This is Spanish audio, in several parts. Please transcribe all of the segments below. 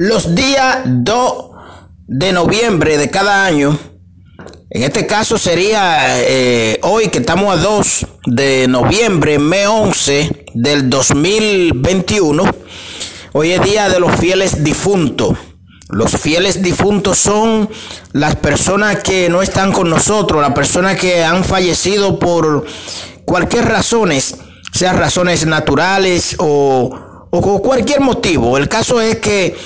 Los días 2 de noviembre de cada año, en este caso sería eh, hoy que estamos a 2 de noviembre, mes 11 del 2021, hoy es día de los fieles difuntos. Los fieles difuntos son las personas que no están con nosotros, las personas que han fallecido por cualquier razones, sean razones naturales o, o cualquier motivo. El caso es que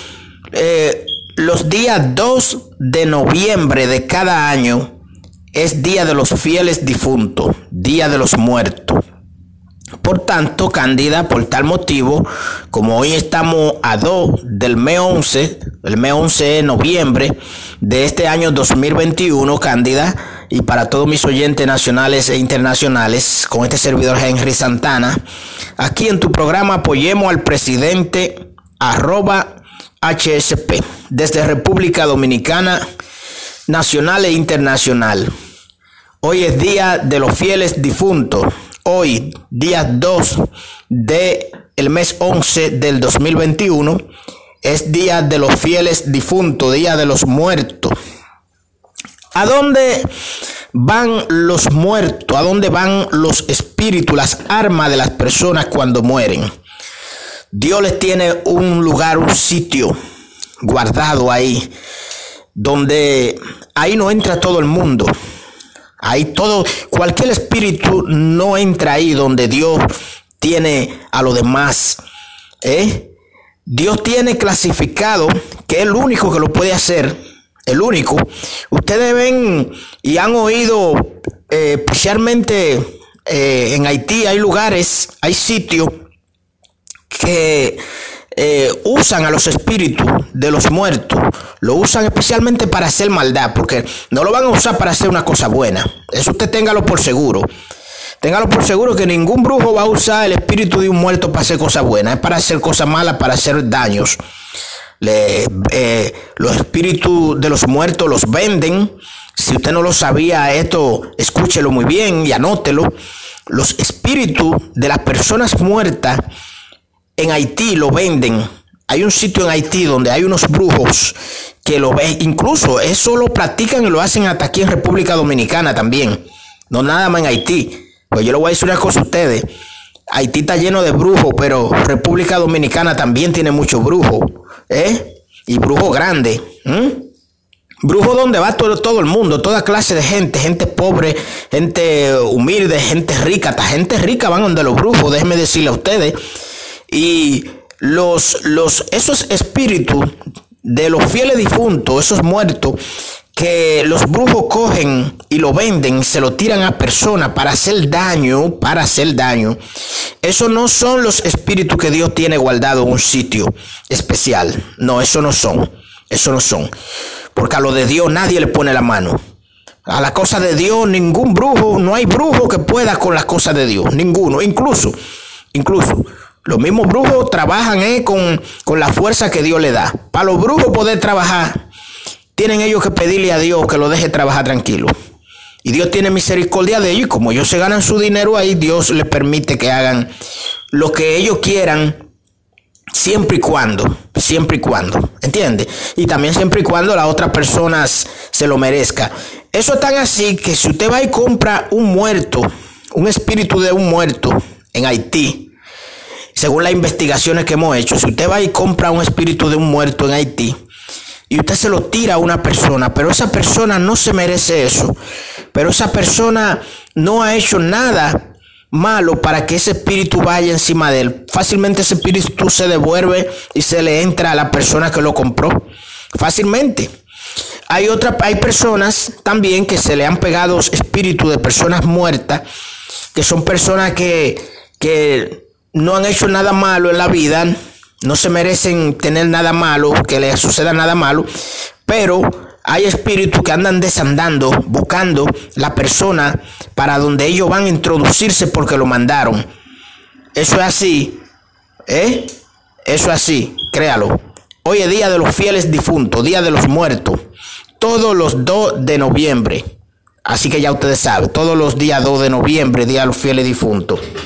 eh, los días 2 de noviembre de cada año es Día de los Fieles Difuntos, Día de los Muertos. Por tanto, Cándida, por tal motivo, como hoy estamos a 2 del mes 11, el mes 11 de noviembre de este año 2021, Cándida, y para todos mis oyentes nacionales e internacionales, con este servidor Henry Santana, aquí en tu programa apoyemos al presidente arroba HSP, desde República Dominicana, nacional e internacional. Hoy es día de los fieles difuntos. Hoy, día 2 de el mes 11 del 2021, es día de los fieles difuntos, día de los muertos. ¿A dónde van los muertos? ¿A dónde van los espíritus, las armas de las personas cuando mueren? Dios les tiene un lugar, un sitio guardado ahí, donde ahí no entra todo el mundo. Ahí todo, cualquier espíritu no entra ahí donde Dios tiene a los demás. ¿eh? Dios tiene clasificado que es el único que lo puede hacer, el único. Ustedes ven y han oído, eh, especialmente eh, en Haití hay lugares, hay sitios que eh, usan a los espíritus de los muertos, lo usan especialmente para hacer maldad, porque no lo van a usar para hacer una cosa buena. Eso usted téngalo por seguro. Téngalo por seguro que ningún brujo va a usar el espíritu de un muerto para hacer cosas buenas, es para hacer cosas malas, para hacer daños. Eh, los espíritus de los muertos los venden. Si usted no lo sabía, esto escúchelo muy bien y anótelo. Los espíritus de las personas muertas en Haití lo venden. Hay un sitio en Haití donde hay unos brujos que lo ven, incluso eso lo practican y lo hacen hasta aquí en República Dominicana también. No nada más en Haití. Pues yo le voy a decir una cosa a ustedes. Haití está lleno de brujos, pero República Dominicana también tiene muchos brujos. ¿eh? Y brujos grandes. Brujo donde va todo, todo el mundo, toda clase de gente, gente pobre, gente humilde, gente rica, hasta gente rica van donde los brujos, déjenme decirle a ustedes. Y los, los, esos espíritus de los fieles difuntos, esos muertos, que los brujos cogen y lo venden, se lo tiran a personas para hacer daño, para hacer daño. Esos no son los espíritus que Dios tiene guardado en un sitio especial. No, eso no son. Eso no son. Porque a lo de Dios nadie le pone la mano. A la cosa de Dios ningún brujo, no hay brujo que pueda con las cosas de Dios. Ninguno. Incluso, incluso los mismos brujos trabajan eh, con, con la fuerza que Dios le da. Para los brujos poder trabajar, tienen ellos que pedirle a Dios que lo deje trabajar tranquilo. Y Dios tiene misericordia de ellos y como ellos se ganan su dinero ahí, Dios les permite que hagan lo que ellos quieran siempre y cuando, siempre y cuando, ¿entiende? Y también siempre y cuando las otras personas se lo merezca. Eso es tan así que si usted va y compra un muerto, un espíritu de un muerto en Haití, según las investigaciones que hemos hecho, si usted va y compra un espíritu de un muerto en Haití y usted se lo tira a una persona, pero esa persona no se merece eso, pero esa persona no ha hecho nada malo para que ese espíritu vaya encima de él. Fácilmente ese espíritu se devuelve y se le entra a la persona que lo compró. Fácilmente. Hay, otra, hay personas también que se le han pegado espíritus de personas muertas, que son personas que, que no han hecho nada malo en la vida, no se merecen tener nada malo, que les suceda nada malo, pero hay espíritus que andan desandando, buscando la persona para donde ellos van a introducirse porque lo mandaron. Eso es así, ¿eh? Eso es así, créalo. Hoy es día de los fieles difuntos, día de los muertos, todos los 2 de noviembre. Así que ya ustedes saben, todos los días 2 de noviembre, día de los fieles difuntos.